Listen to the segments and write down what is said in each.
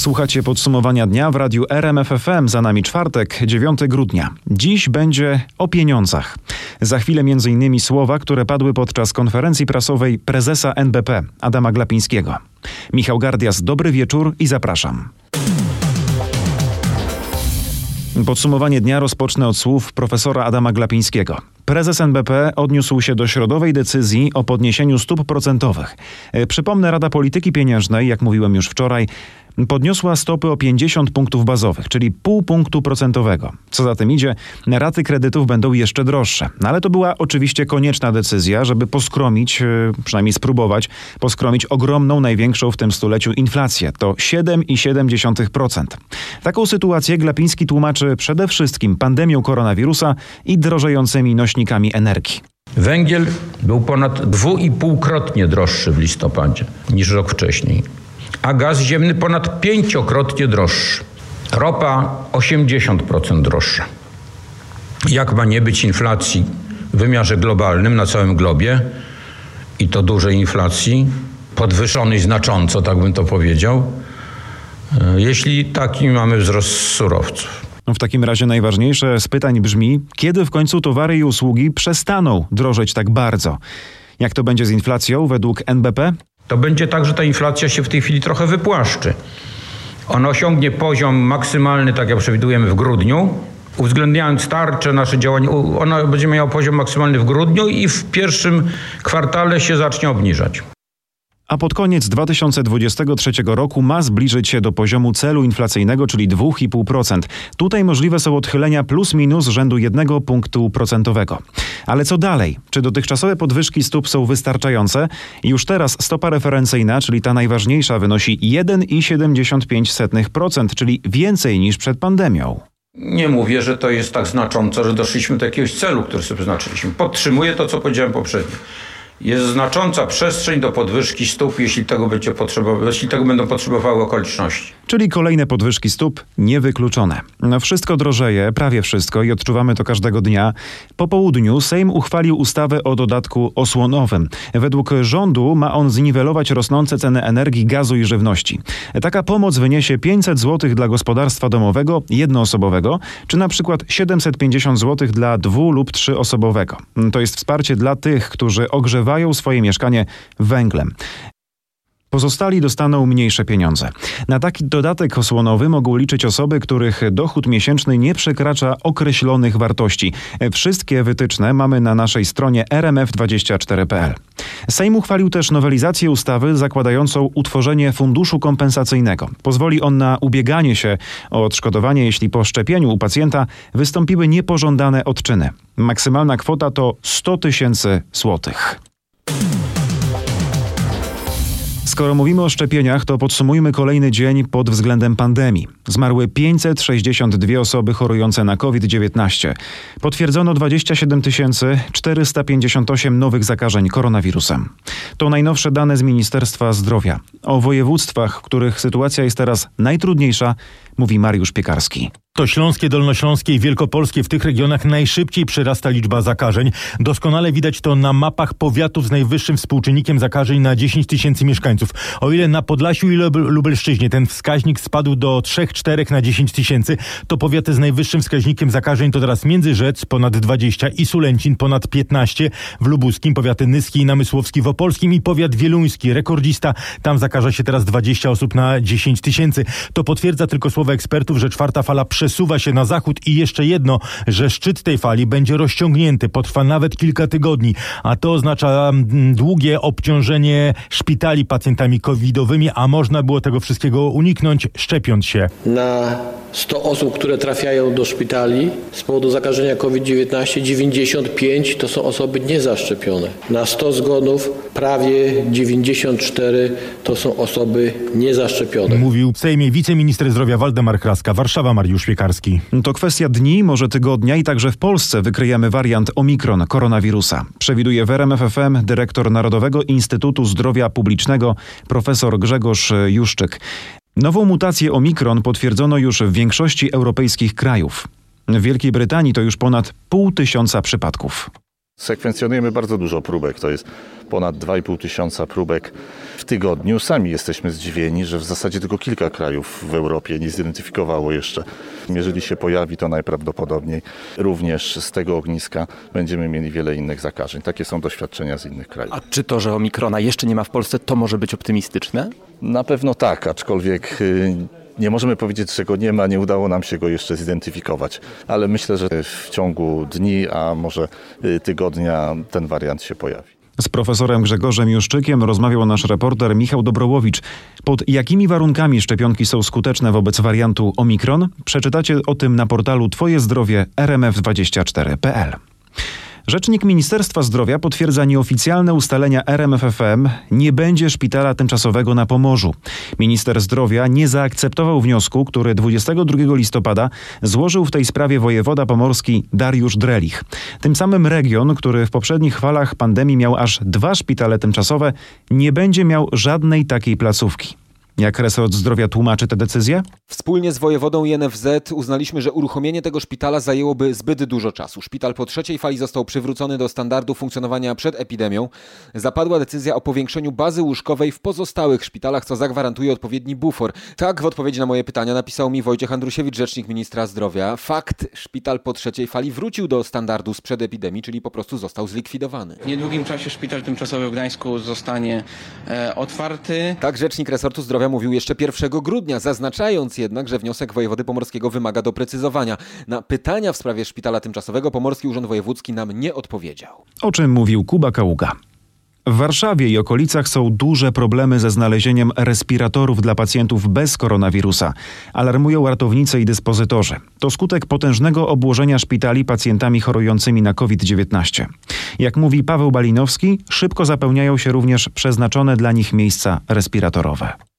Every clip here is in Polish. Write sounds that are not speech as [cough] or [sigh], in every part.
Słuchacie podsumowania dnia w radiu RMFFM. Za nami czwartek, 9 grudnia. Dziś będzie o pieniądzach. Za chwilę m.in. słowa, które padły podczas konferencji prasowej prezesa NBP Adama Glapińskiego. Michał Gardias, dobry wieczór i zapraszam. Podsumowanie dnia rozpocznę od słów profesora Adama Glapińskiego. Prezes NBP odniósł się do środowej decyzji o podniesieniu stóp procentowych. E, przypomnę, Rada Polityki Pieniężnej, jak mówiłem już wczoraj, podniosła stopy o 50 punktów bazowych, czyli pół punktu procentowego. Co za tym idzie, raty kredytów będą jeszcze droższe. No ale to była oczywiście konieczna decyzja, żeby poskromić, e, przynajmniej spróbować, poskromić ogromną, największą w tym stuleciu inflację. To 7,7%. Taką sytuację Glapiński tłumaczy przede wszystkim pandemią koronawirusa i drożejącymi nośnikami energii. Węgiel był ponad dwuipółkrotnie droższy w listopadzie niż rok wcześniej a gaz ziemny ponad pięciokrotnie droższy. Ropa 80% droższa. Jak ma nie być inflacji w wymiarze globalnym na całym globie i to dużej inflacji, podwyższonej znacząco, tak bym to powiedział, e, jeśli taki mamy wzrost surowców. W takim razie najważniejsze z pytań brzmi, kiedy w końcu towary i usługi przestaną drożeć tak bardzo? Jak to będzie z inflacją według NBP? To będzie tak, że ta inflacja się w tej chwili trochę wypłaszczy. Ona osiągnie poziom maksymalny, tak jak przewidujemy w grudniu, uwzględniając tarcze, nasze działania, ona będzie miała poziom maksymalny w grudniu i w pierwszym kwartale się zacznie obniżać a pod koniec 2023 roku ma zbliżyć się do poziomu celu inflacyjnego, czyli 2,5%. Tutaj możliwe są odchylenia plus minus rzędu jednego punktu procentowego. Ale co dalej? Czy dotychczasowe podwyżki stóp są wystarczające? Już teraz stopa referencyjna, czyli ta najważniejsza, wynosi 1,75%, czyli więcej niż przed pandemią. Nie mówię, że to jest tak znacząco, że doszliśmy do jakiegoś celu, który sobie wyznaczyliśmy. Podtrzymuję to, co powiedziałem poprzednio jest znacząca przestrzeń do podwyżki stóp, jeśli tego, będzie potrzebowa- jeśli tego będą potrzebowały okoliczności. Czyli kolejne podwyżki stóp niewykluczone. No wszystko drożeje, prawie wszystko i odczuwamy to każdego dnia. Po południu Sejm uchwalił ustawę o dodatku osłonowym. Według rządu ma on zniwelować rosnące ceny energii, gazu i żywności. Taka pomoc wyniesie 500 zł dla gospodarstwa domowego jednoosobowego, czy na przykład 750 zł dla dwu- lub trzyosobowego. To jest wsparcie dla tych, którzy ogrzewają ogrzewają swoje mieszkanie węglem. Pozostali dostaną mniejsze pieniądze. Na taki dodatek osłonowy mogą liczyć osoby, których dochód miesięczny nie przekracza określonych wartości. Wszystkie wytyczne mamy na naszej stronie rmf24.pl. Sejm uchwalił też nowelizację ustawy zakładającą utworzenie funduszu kompensacyjnego. Pozwoli on na ubieganie się o odszkodowanie, jeśli po szczepieniu u pacjenta wystąpiły niepożądane odczyny. Maksymalna kwota to 100 tysięcy złotych. Skoro mówimy o szczepieniach, to podsumujmy kolejny dzień pod względem pandemii. Zmarły 562 osoby chorujące na COVID-19. Potwierdzono 27 458 nowych zakażeń koronawirusem. To najnowsze dane z Ministerstwa Zdrowia. O województwach, w których sytuacja jest teraz najtrudniejsza, mówi Mariusz Piekarski. To Śląskie, Dolnośląskie i Wielkopolskie w tych regionach najszybciej przyrasta liczba zakażeń. Doskonale widać to na mapach powiatów z najwyższym współczynnikiem zakażeń na 10 tysięcy mieszkańców. O ile na Podlasiu i Lubelszczyźnie ten wskaźnik spadł do 3-4 na 10 tysięcy, to powiaty z najwyższym wskaźnikiem zakażeń to teraz Międzyrzec ponad 20 i Sulęcin ponad 15, w Lubuskim powiaty Nyski i Namysłowski w Opolskim i powiat wieluński, rekordzista, tam zakaża się teraz 20 osób na 10 tysięcy. To potwierdza tylko słowa ekspertów, że czwarta fala przesuwa się na zachód i jeszcze jedno, że szczyt tej fali będzie rozciągnięty, potrwa nawet kilka tygodni, a to oznacza mm, długie obciążenie szpitali pacjentami covidowymi, a można było tego wszystkiego uniknąć szczepiąc się. Na 100 osób, które trafiają do szpitali z powodu zakażenia COVID-19, 95 to są osoby niezaszczepione. Na 100 zgonów prawie 94 to są osoby niezaszczepione. Mówił w Sejmie wiceminister zdrowia Waldemar Kraska, Warszawa Mariusz Piekarski. To kwestia dni, może tygodnia i także w Polsce wykryjemy wariant Omikron koronawirusa. Przewiduje w RMFFM dyrektor Narodowego Instytutu Zdrowia Publicznego profesor Grzegorz Juszczyk. Nową mutację Omikron potwierdzono już w większości europejskich krajów. W Wielkiej Brytanii to już ponad pół tysiąca przypadków. Sekwencjonujemy bardzo dużo próbek, to jest ponad 2,5 tysiąca próbek w tygodniu. Sami jesteśmy zdziwieni, że w zasadzie tylko kilka krajów w Europie nie zidentyfikowało jeszcze. Jeżeli się pojawi, to najprawdopodobniej również z tego ogniska będziemy mieli wiele innych zakażeń. Takie są doświadczenia z innych krajów. A czy to, że omikrona jeszcze nie ma w Polsce, to może być optymistyczne? Na pewno tak, aczkolwiek y, nie możemy powiedzieć, że go nie ma, nie udało nam się go jeszcze zidentyfikować, ale myślę, że w ciągu dni, a może y, tygodnia ten wariant się pojawi. Z profesorem Grzegorzem Juszczykiem rozmawiał nasz reporter Michał Dobrołowicz. Pod jakimi warunkami szczepionki są skuteczne wobec wariantu Omikron? Przeczytacie o tym na portalu Twoje zdrowie rmf24.pl. Rzecznik Ministerstwa Zdrowia potwierdza nieoficjalne ustalenia RMFFM nie będzie szpitala tymczasowego na Pomorzu. Minister Zdrowia nie zaakceptował wniosku, który 22 listopada złożył w tej sprawie wojewoda pomorski Dariusz Drelich. Tym samym region, który w poprzednich falach pandemii miał aż dwa szpitale tymczasowe, nie będzie miał żadnej takiej placówki. Jak resort zdrowia tłumaczy tę decyzję? Wspólnie z wojewodą i NFZ uznaliśmy, że uruchomienie tego szpitala zajęłoby zbyt dużo czasu. Szpital po trzeciej fali został przywrócony do standardu funkcjonowania przed epidemią. Zapadła decyzja o powiększeniu bazy łóżkowej w pozostałych szpitalach, co zagwarantuje odpowiedni bufor. Tak w odpowiedzi na moje pytania napisał mi Wojciech Andrusiewicz, rzecznik ministra zdrowia. Fakt, szpital po trzeciej fali wrócił do standardu sprzed epidemii, czyli po prostu został zlikwidowany. W niedługim czasie szpital tymczasowy w Gdańsku zostanie e, otwarty. Tak rzecznik resortu zdrowia mówił jeszcze 1 grudnia, zaznaczając jednak, że wniosek wojewody pomorskiego wymaga doprecyzowania. Na pytania w sprawie szpitala tymczasowego Pomorski Urząd Wojewódzki nam nie odpowiedział. O czym mówił Kuba Kaługa. W Warszawie i okolicach są duże problemy ze znalezieniem respiratorów dla pacjentów bez koronawirusa. Alarmują ratownicy i dyspozytorzy. To skutek potężnego obłożenia szpitali pacjentami chorującymi na COVID-19. Jak mówi Paweł Balinowski, szybko zapełniają się również przeznaczone dla nich miejsca respiratorowe.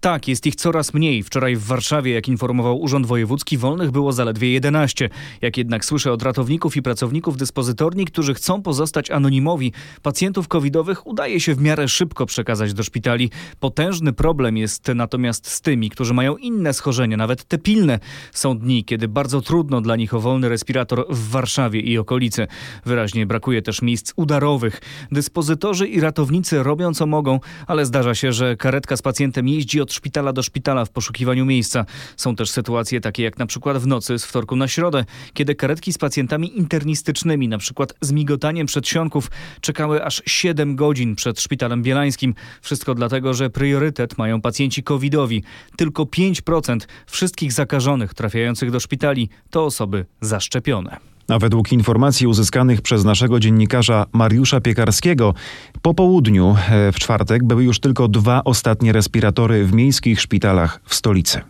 Tak, jest ich coraz mniej. Wczoraj w Warszawie, jak informował Urząd Wojewódzki, wolnych było zaledwie 11. Jak jednak słyszę od ratowników i pracowników dyspozytorni, którzy chcą pozostać anonimowi, pacjentów covidowych udaje się w miarę szybko przekazać do szpitali. Potężny problem jest natomiast z tymi, którzy mają inne schorzenia, nawet te pilne. Są dni, kiedy bardzo trudno dla nich o wolny respirator w Warszawie i okolicy. Wyraźnie brakuje też miejsc udarowych. Dyspozytorzy i ratownicy robią co mogą, ale zdarza się, że karetka z pacjentem jeździ od szpitala do szpitala w poszukiwaniu miejsca. Są też sytuacje takie jak na przykład w nocy z wtorku na środę, kiedy karetki z pacjentami internistycznymi, na przykład z migotaniem przedsionków, czekały aż 7 godzin przed szpitalem bielańskim. Wszystko dlatego, że priorytet mają pacjenci covidowi. Tylko 5% wszystkich zakażonych trafiających do szpitali to osoby zaszczepione. A według informacji uzyskanych przez naszego dziennikarza Mariusza Piekarskiego, po południu e, w czwartek były już tylko dwa ostatnie respiratory w miejskich szpitalach w stolicy.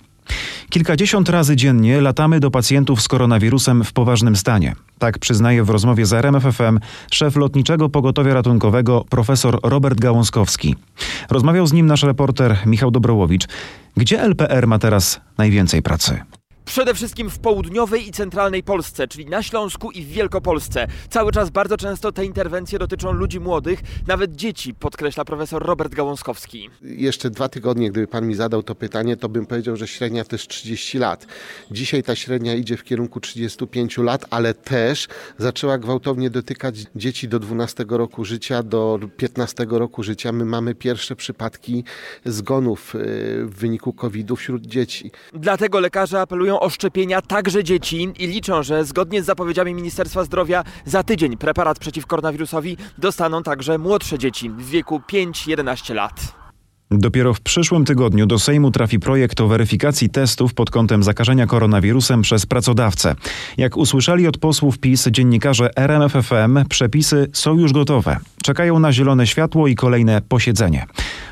Kilkadziesiąt razy dziennie latamy do pacjentów z koronawirusem w poważnym stanie. Tak przyznaje w rozmowie z RMFFM szef lotniczego pogotowia ratunkowego profesor Robert Gałązkowski. Rozmawiał z nim nasz reporter Michał Dobrołowicz. Gdzie LPR ma teraz najwięcej pracy? Przede wszystkim w południowej i centralnej Polsce, czyli na Śląsku i w Wielkopolsce. Cały czas bardzo często te interwencje dotyczą ludzi młodych, nawet dzieci, podkreśla profesor Robert Gałązkowski. Jeszcze dwa tygodnie, gdyby pan mi zadał to pytanie, to bym powiedział, że średnia to jest 30 lat. Dzisiaj ta średnia idzie w kierunku 35 lat, ale też zaczęła gwałtownie dotykać dzieci do 12 roku życia, do 15 roku życia. My mamy pierwsze przypadki zgonów y, w wyniku COVID-u wśród dzieci. Dlatego lekarze apelują o szczepienia także dzieci i liczą, że zgodnie z zapowiedziami Ministerstwa Zdrowia za tydzień preparat przeciw koronawirusowi dostaną także młodsze dzieci w wieku 5-11 lat. Dopiero w przyszłym tygodniu do Sejmu trafi projekt o weryfikacji testów pod kątem zakażenia koronawirusem przez pracodawcę. Jak usłyszeli od posłów PiS dziennikarze RMFFM, przepisy są już gotowe. Czekają na zielone światło i kolejne posiedzenie.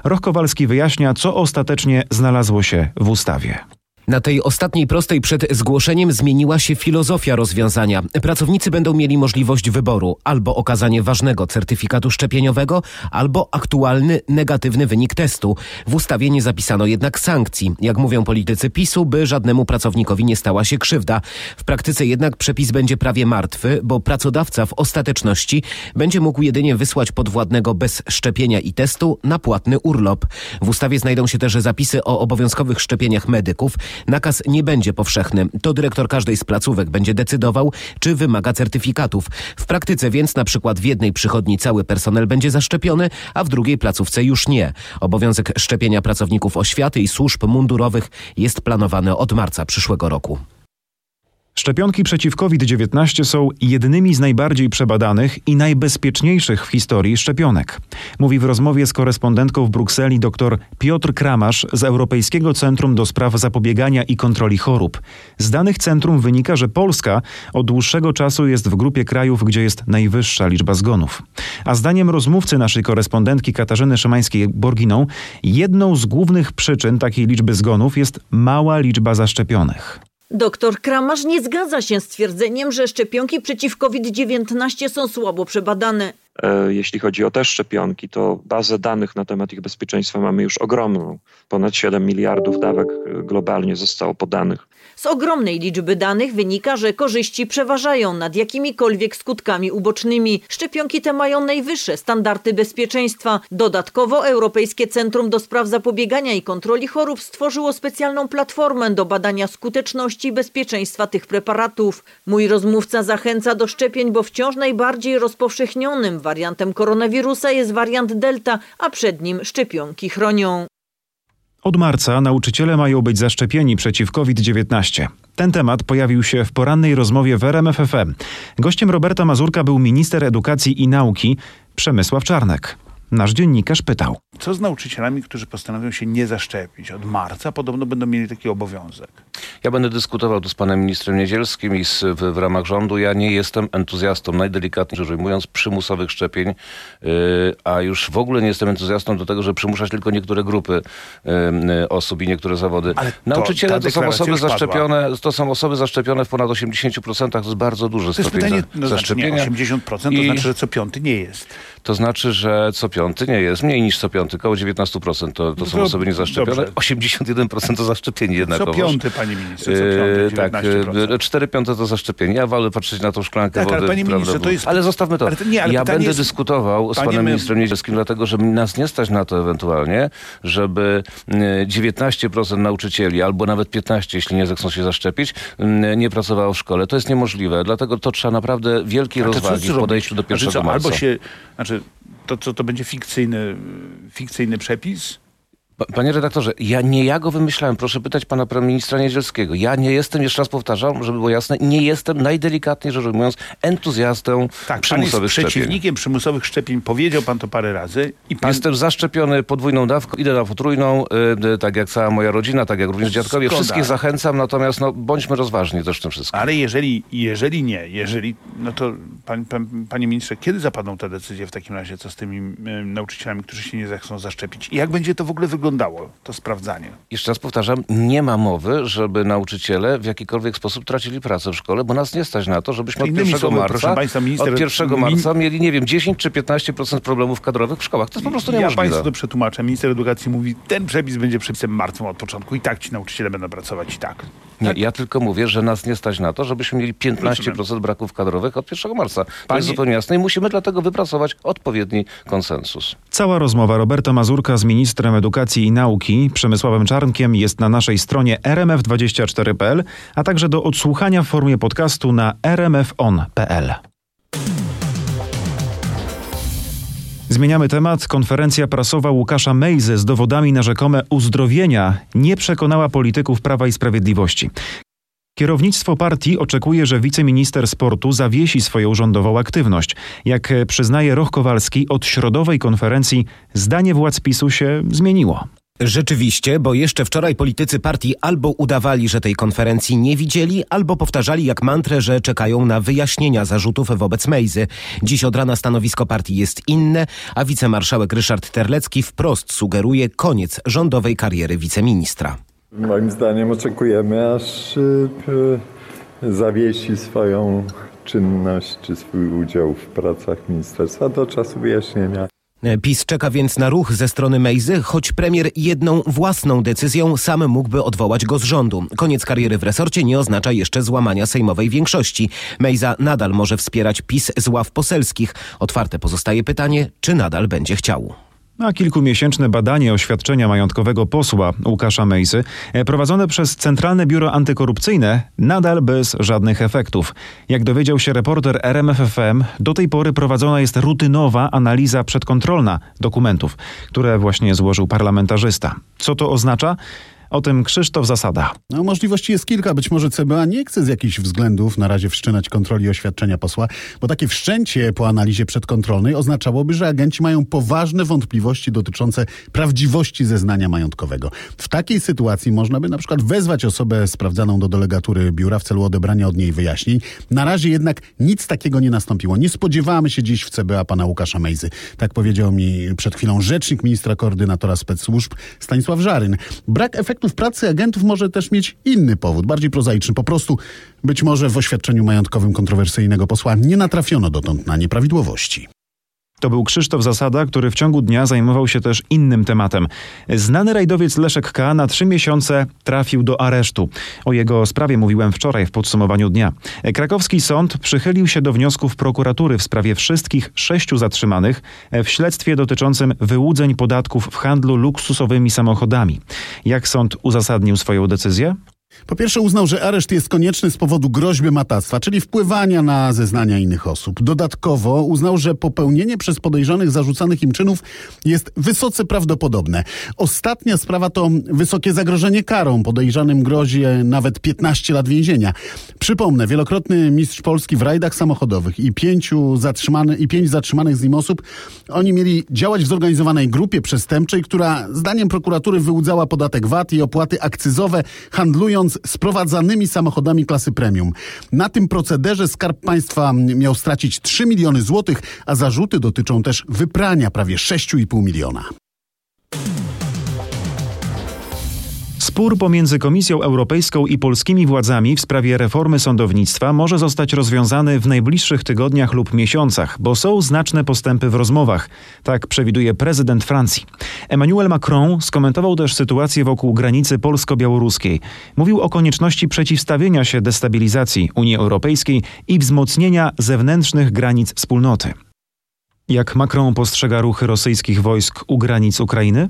Roch Kowalski wyjaśnia, co ostatecznie znalazło się w ustawie. Na tej ostatniej prostej przed zgłoszeniem zmieniła się filozofia rozwiązania. Pracownicy będą mieli możliwość wyboru albo okazanie ważnego certyfikatu szczepieniowego, albo aktualny negatywny wynik testu. W ustawie nie zapisano jednak sankcji. Jak mówią politycy PiSu, by żadnemu pracownikowi nie stała się krzywda. W praktyce jednak przepis będzie prawie martwy, bo pracodawca w ostateczności będzie mógł jedynie wysłać podwładnego bez szczepienia i testu na płatny urlop. W ustawie znajdą się też zapisy o obowiązkowych szczepieniach medyków. Nakaz nie będzie powszechny. To dyrektor każdej z placówek będzie decydował, czy wymaga certyfikatów. W praktyce więc na przykład w jednej przychodni cały personel będzie zaszczepiony, a w drugiej placówce już nie. Obowiązek szczepienia pracowników oświaty i służb mundurowych jest planowany od marca przyszłego roku. Szczepionki przeciw COVID-19 są jednymi z najbardziej przebadanych i najbezpieczniejszych w historii szczepionek. Mówi w rozmowie z korespondentką w Brukseli dr Piotr Kramasz z Europejskiego Centrum do Spraw Zapobiegania i Kontroli Chorób. Z danych centrum wynika, że Polska od dłuższego czasu jest w grupie krajów, gdzie jest najwyższa liczba zgonów. A zdaniem rozmówcy naszej korespondentki Katarzyny Szymańskiej-Borginą, jedną z głównych przyczyn takiej liczby zgonów jest mała liczba zaszczepionych. Doktor Kramarz nie zgadza się z twierdzeniem, że szczepionki przeciw COVID-19 są słabo przebadane. E, jeśli chodzi o te szczepionki, to bazę danych na temat ich bezpieczeństwa mamy już ogromną. Ponad 7 miliardów dawek e, globalnie zostało podanych. Z ogromnej liczby danych wynika, że korzyści przeważają nad jakimikolwiek skutkami ubocznymi. Szczepionki te mają najwyższe standardy bezpieczeństwa. Dodatkowo Europejskie Centrum do Spraw Zapobiegania i Kontroli Chorób stworzyło specjalną platformę do badania skuteczności i bezpieczeństwa tych preparatów. Mój rozmówca zachęca do szczepień, bo wciąż najbardziej rozpowszechnionym wariantem koronawirusa jest wariant Delta, a przed nim szczepionki chronią. Od marca nauczyciele mają być zaszczepieni przeciw COVID-19. Ten temat pojawił się w porannej rozmowie w RMFFM. Gościem Roberta Mazurka był minister edukacji i nauki Przemysław Czarnek. Nasz dziennikarz pytał. Co z nauczycielami, którzy postanowią się nie zaszczepić? Od marca podobno będą mieli taki obowiązek. Ja będę dyskutował tu z panem ministrem Niedzielskim i z, w, w, ramach rządu. Ja nie jestem entuzjastą, najdelikatniej rzecz ujmując, przymusowych szczepień, yy, a już w ogóle nie jestem entuzjastą do tego, żeby przymuszać tylko niektóre grupy yy, osób i niektóre zawody. Ale Nauczyciele to, są osoby zaszczepione, to są osoby zaszczepione w ponad 80%, to jest bardzo duży to stopień pytanie, za, no zaszczepienia. Znaczy nie, 80% to I... znaczy, że co piąty nie jest. To znaczy, że co piąty nie jest, mniej niż co piąty, około 19% to, to są No osoby niezaszczepione, dobrze. 81% to zaszczepieni jednakowoż. Co piąty, panie ministrze, co piąty, tak, 19%. 4 piąte to zaszczepienie. Ja wolę patrzeć na tą szklankę Tak, ale wody. panie prawda, ministrze, to jest- Ale zostawmy to. ale to nie, ale ja będę jest- dyskutował z Panie panem ministrem Niedzielskim, dlatego że nas nie stać na to ewentualnie, żeby e, 19% nauczycieli, albo nawet 15, jeśli nie zechcą się zaszczepić, nie pracowało w szkole. To jest niemożliwe. Dlatego to trzeba naprawdę wielkiej rozwagi w podejściu do 1 co, marca. Albo się, znaczy to co, to będzie fikcyjny, fikcyjny przepis? Pa- Panie redaktorze, ja nie ja go wymyślałem. Proszę pytać pana ministra Niedzielskiego. Ja nie jestem, jeszcze raz powtarzam, żeby było jasne, nie jestem najdelikatniej rzecz ujmując entuzjastą Tak, pan jest przymusowych szczepień. przeciwnikiem przymusowych szczepień. Powiedział pan to parę razy. I pan Jestem zaszczepiony podwójną dawką, idę na potrójną, y, y, tak jak cała moja rodzina, tak jak również dziadkowie. Zgoda. Wszystkich zachęcam, natomiast no, bądźmy rozważni też w tym wszystkim. Ale jeżeli, jeżeli nie, jeżeli, no to pan, pan, panie ministrze, kiedy zapadną te decyzje w takim razie, co z tymi y, nauczycielami, którzy się nie zechcą zaszczepić? I jak będzie to w ogóle wyglądało, to sprawdzanie? Jeszcze raz powtarzam, nie ma mowy, żeby nauczyciele w jakikolwiek sposób tracili pracę w szkole, bo nas nie stać na to, żebyśmy od Innymi 1 słowy, marca, proszę państwa, minister- od 1 min- marca mieli, nie wiem, 10 czy 15% problemów kadrowych w szkołach. To jest po prostu Ja niemożliwe. państwu to przetłumaczę. Minister edukacji mówi, ten przepis będzie przepisem martwym od początku i tak ci nauczyciele będą pracować i tak. Nie, ja tylko mówię, że nas nie stać na to, żebyśmy mieli 15% braków kadrowych od 1 marca. To jest zupełnie jasne i musimy dlatego wypracować odpowiedni konsensus. Cała rozmowa Roberta Mazurka z ministrem edukacji i nauki Przemysławem Czarnkiem jest na naszej stronie rmf24.pl, a także do odsłuchania w formie podcastu na rmfon.pl. Zmieniamy temat. Konferencja prasowa Łukasza Mejzy z dowodami na rzekome uzdrowienia nie przekonała polityków Prawa i Sprawiedliwości. Kierownictwo partii oczekuje, że wiceminister sportu zawiesi swoją rządową aktywność. Jak przyznaje Roch Kowalski, od środowej konferencji zdanie władz PiSu się zmieniło. Rzeczywiście, bo jeszcze wczoraj politycy partii albo udawali, że tej konferencji nie widzieli, albo powtarzali jak mantrę, że czekają na wyjaśnienia zarzutów wobec Mejzy. Dziś od rana stanowisko partii jest inne, a wicemarszałek Ryszard Terlecki wprost sugeruje koniec rządowej kariery wiceministra. Moim zdaniem oczekujemy, aż y, zawiesi swoją czynność czy swój udział w pracach ministerstwa do czasu wyjaśnienia. PiS czeka więc na ruch ze strony Mejzy, choć premier jedną własną decyzją sam mógłby odwołać go z rządu. Koniec kariery w resorcie nie oznacza jeszcze złamania sejmowej większości. Mejza nadal może wspierać PiS z ław poselskich. Otwarte pozostaje pytanie, czy nadal będzie chciał. A kilkumiesięczne badanie oświadczenia majątkowego posła Łukasza Mejzy, e, prowadzone przez Centralne Biuro Antykorupcyjne, nadal bez żadnych efektów. Jak dowiedział się reporter RMFFM, do tej pory prowadzona jest rutynowa analiza przedkontrolna dokumentów, które właśnie złożył parlamentarzysta. Co to oznacza? O tym Krzysztof Zasada. No, możliwości jest kilka. Być może CBA nie chce z jakichś względów na razie wszczynać kontroli oświadczenia posła, bo takie wszczęcie po analizie przedkontrolnej oznaczałoby, że agenci mają poważne wątpliwości dotyczące prawdziwości zeznania majątkowego. W takiej sytuacji można by na przykład wezwać osobę sprawdzaną do delegatury biura w celu odebrania od niej wyjaśnień. Na razie jednak nic takiego nie nastąpiło. Nie spodziewamy się dziś w CBA pana Łukasza Mejzy. Tak powiedział mi przed chwilą rzecznik ministra koordynatora spec-służb Stanisław Żaryn. Brak efektu efektów pracy agentów może też mieć inny powód, bardziej prozaiczny. Po prostu być może w oświadczeniu majątkowym kontrowersyjnego posła nie natrafiono dotąd na nieprawidłowości. To był Krzysztof Zasada, który w ciągu dnia zajmował się też innym tematem. Znany rajdowiec Leszek K. na trzy miesiące trafił do aresztu. O jego sprawie mówiłem wczoraj w podsumowaniu dnia. Krakowski sąd przychylił się do wniosków prokuratury w sprawie wszystkich sześciu zatrzymanych w śledztwie dotyczącym wyłudzeń podatków w handlu luksusowymi samochodami. Jak sąd uzasadnił swoją decyzję? Po pierwsze uznał, że areszt jest konieczny z powodu groźby matactwa, czyli wpływania na zeznania innych osób. Dodatkowo uznał, że popełnienie przez podejrzanych zarzucanych im czynów jest wysoce prawdopodobne. Ostatnia sprawa to wysokie zagrożenie karą. Podejrzanym grozi nawet 15 lat więzienia. Przypomnę, wielokrotny mistrz Polski w rajdach samochodowych i pięciu zatrzymany, i pięć zatrzymanych z nim osób, oni mieli działać w zorganizowanej grupie przestępczej, która zdaniem prokuratury wyłudzała podatek VAT i opłaty akcyzowe, handlując sprowadzanymi samochodami klasy premium. Na tym procederze Skarb Państwa miał stracić 3 miliony złotych, a zarzuty dotyczą też wyprania prawie 6,5 miliona. Spór pomiędzy Komisją Europejską i polskimi władzami w sprawie reformy sądownictwa może zostać rozwiązany w najbliższych tygodniach lub miesiącach, bo są znaczne postępy w rozmowach. Tak przewiduje prezydent Francji. Emmanuel Macron skomentował też sytuację wokół granicy polsko-białoruskiej. Mówił o konieczności przeciwstawienia się destabilizacji Unii Europejskiej i wzmocnienia zewnętrznych granic wspólnoty. Jak Macron postrzega ruchy rosyjskich wojsk u granic Ukrainy?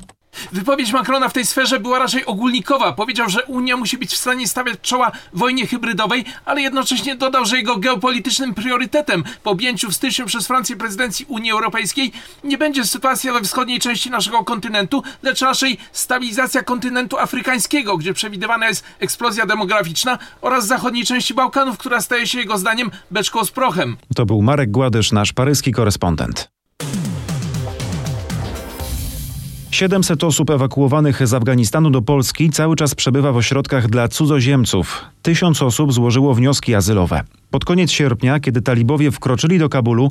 Wypowiedź Macrona w tej sferze była raczej ogólnikowa. Powiedział, że Unia musi być w stanie stawiać czoła wojnie hybrydowej, ale jednocześnie dodał, że jego geopolitycznym priorytetem po objęciu w styczniu przez Francję prezydencji Unii Europejskiej nie będzie sytuacja we wschodniej części naszego kontynentu, lecz raczej stabilizacja kontynentu afrykańskiego, gdzie przewidywana jest eksplozja demograficzna oraz zachodniej części Bałkanów, która staje się jego zdaniem beczką z prochem. To był Marek Gładysz, nasz paryski korespondent. 700 osób ewakuowanych z Afganistanu do Polski cały czas przebywa w ośrodkach dla cudzoziemców. Tysiąc osób złożyło wnioski azylowe. Pod koniec sierpnia, kiedy talibowie wkroczyli do Kabulu,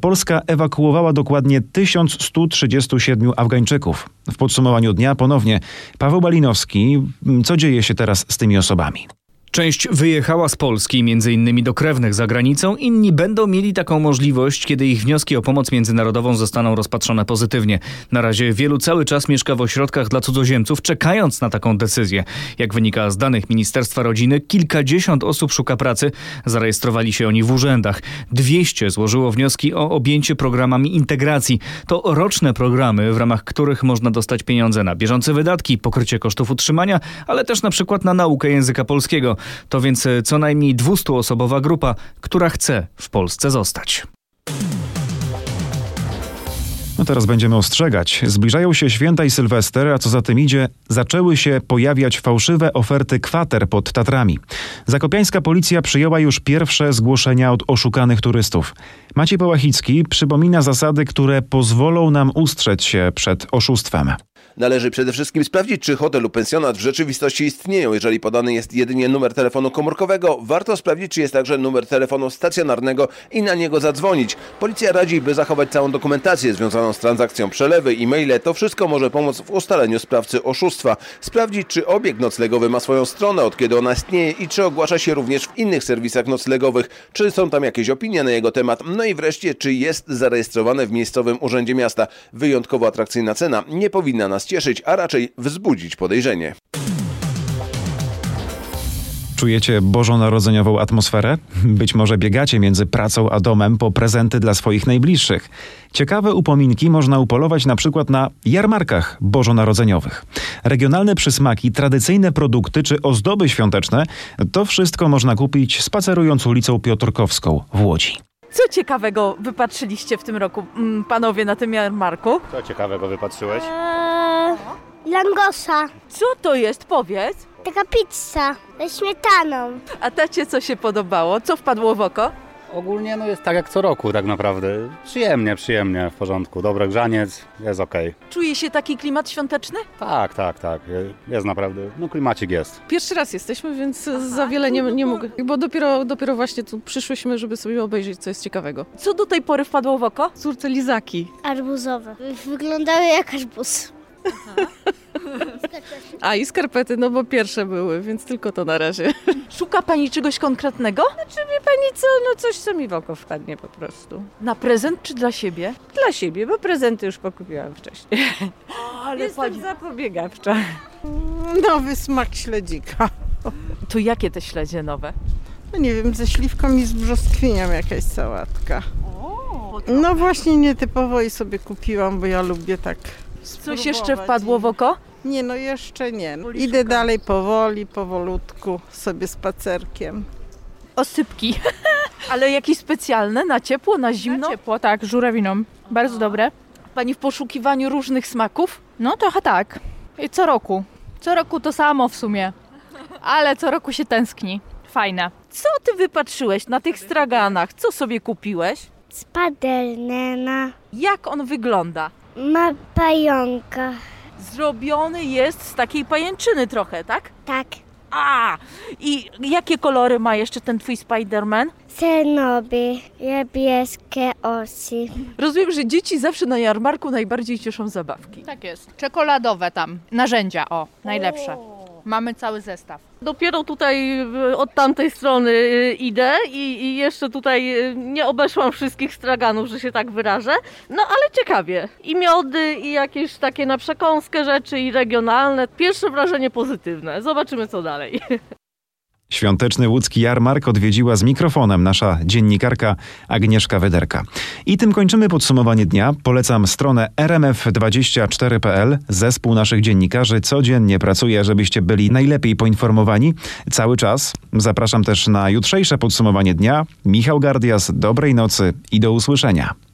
Polska ewakuowała dokładnie 1137 Afgańczyków. W podsumowaniu dnia ponownie Paweł Balinowski. Co dzieje się teraz z tymi osobami? Część wyjechała z Polski, innymi do krewnych za granicą, inni będą mieli taką możliwość, kiedy ich wnioski o pomoc międzynarodową zostaną rozpatrzone pozytywnie. Na razie wielu cały czas mieszka w ośrodkach dla cudzoziemców, czekając na taką decyzję. Jak wynika z danych Ministerstwa Rodziny, kilkadziesiąt osób szuka pracy, zarejestrowali się oni w urzędach. 200 złożyło wnioski o objęcie programami integracji. To roczne programy, w ramach których można dostać pieniądze na bieżące wydatki, pokrycie kosztów utrzymania, ale też na przykład na naukę języka polskiego. To więc e, co najmniej 200-osobowa grupa, która chce w Polsce zostać. No teraz będziemy ostrzegać. Zbliżają się święta i Sylwester, a co za tym idzie, zaczęły się pojawiać fałszywe oferty kwater pod Tatrami. Zakopiańska policja przyjęła już pierwsze zgłoszenia od oszukanych turystów. Maciej Pałachicki przypomina zasady, które pozwolą nam ustrzec się przed oszustwem. Należy przede wszystkim sprawdzić, czy hotel lub pensjonat w rzeczywistości istnieją. Jeżeli podany jest jedynie numer telefonu komórkowego, warto sprawdzić, czy jest także numer telefonu stacjonarnego i na niego zadzwonić. Policja radzi, by zachować całą dokumentację związaną z transakcją przelewy, e-maile. To wszystko może pomóc w ustaleniu sprawcy oszustwa. Sprawdzić, czy obiekt noclegowy ma swoją stronę, od kiedy ona istnieje i czy ogłasza się również w innych serwisach noclegowych, czy są tam jakieś opinie na jego temat. No i wreszcie, czy jest zarejestrowane w miejscowym urzędzie miasta. Wyjątkowo atrakcyjna cena nie powinna nas cieszyć, a raczej wzbudzić podejrzenie. Czujecie bożonarodzeniową atmosferę? Być może biegacie między pracą a domem po prezenty dla swoich najbliższych. Ciekawe upominki można upolować na przykład na jarmarkach bożonarodzeniowych. Regionalne przysmaki, tradycyjne produkty czy ozdoby świąteczne to wszystko można kupić spacerując ulicą Piotrkowską w Łodzi. Co ciekawego wypatrzyliście w tym roku, mm, panowie, na tym jarmarku? Co ciekawego wypatrzyłeś? Eee, langosa. Co to jest, powiedz? Taka pizza ze śmietaną. A tacie co się podobało? Co wpadło w oko? Ogólnie no jest tak jak co roku tak naprawdę. Przyjemnie, przyjemnie, w porządku. Dobry grzaniec, jest okej. Czuje się taki klimat świąteczny? Tak, tak, tak. Jest naprawdę, no klimacik jest. Pierwszy raz jesteśmy, więc za wiele nie, nie mogę. Bo dopiero, dopiero właśnie tu przyszłyśmy, żeby sobie obejrzeć, co jest ciekawego. Co do tej pory wpadło w oko? Córce lizaki. Arbuzowe. Wyglądały jak arbuz. [laughs] A i skarpety, no bo pierwsze były, więc tylko to na razie. Szuka pani czegoś konkretnego? Znaczy wie pani co, no coś co mi w oko wpadnie po prostu. Na prezent czy dla siebie? Dla siebie, bo prezenty już pokupiłam wcześniej. O, [laughs] ale Jestem pani... zapobiegawcza. Nowy smak śledzika. To jakie te śledzie nowe? No nie wiem, ze śliwką i z brzoskwinią jakaś sałatka. No właśnie nietypowo i sobie kupiłam, bo ja lubię tak Coś jeszcze wpadło w oko? Nie, no jeszcze nie. No, Idę dalej powoli, powolutku, sobie spacerkiem. Osypki. [laughs] Ale jakieś specjalne? Na ciepło, na zimno? Na ciepło, tak, żurawiną. Bardzo dobre. Pani w poszukiwaniu różnych smaków? No trochę tak. I co roku. Co roku to samo w sumie. Ale co roku się tęskni. Fajne. Co ty wypatrzyłeś na tych straganach? Co sobie kupiłeś? Spadernena. Jak on wygląda? Ma pająka. Zrobiony jest z takiej pajęczyny trochę, tak? Tak. A! I jakie kolory ma jeszcze ten twój Spider-Man? Cenoby, niebieskie osy. Rozumiem, że dzieci zawsze na jarmarku najbardziej cieszą zabawki. Tak jest. Czekoladowe tam. Narzędzia, o, najlepsze. Mamy cały zestaw. Dopiero tutaj y, od tamtej strony y, idę i, i jeszcze tutaj y, nie obeszłam wszystkich straganów, że się tak wyrażę. No ale ciekawie. I miody, i jakieś takie na przekąskę rzeczy, i regionalne. Pierwsze wrażenie pozytywne. Zobaczymy co dalej. [laughs] Świąteczny łódzki jarmark odwiedziła z mikrofonem nasza dziennikarka Agnieszka Wederka. I tym kończymy podsumowanie dnia. Polecam stronę rmf24.pl. Zespół naszych dziennikarzy codziennie pracuje, żebyście byli najlepiej poinformowani cały czas. Zapraszam też na jutrzejsze podsumowanie dnia. Michał Gardias, dobrej nocy i do usłyszenia.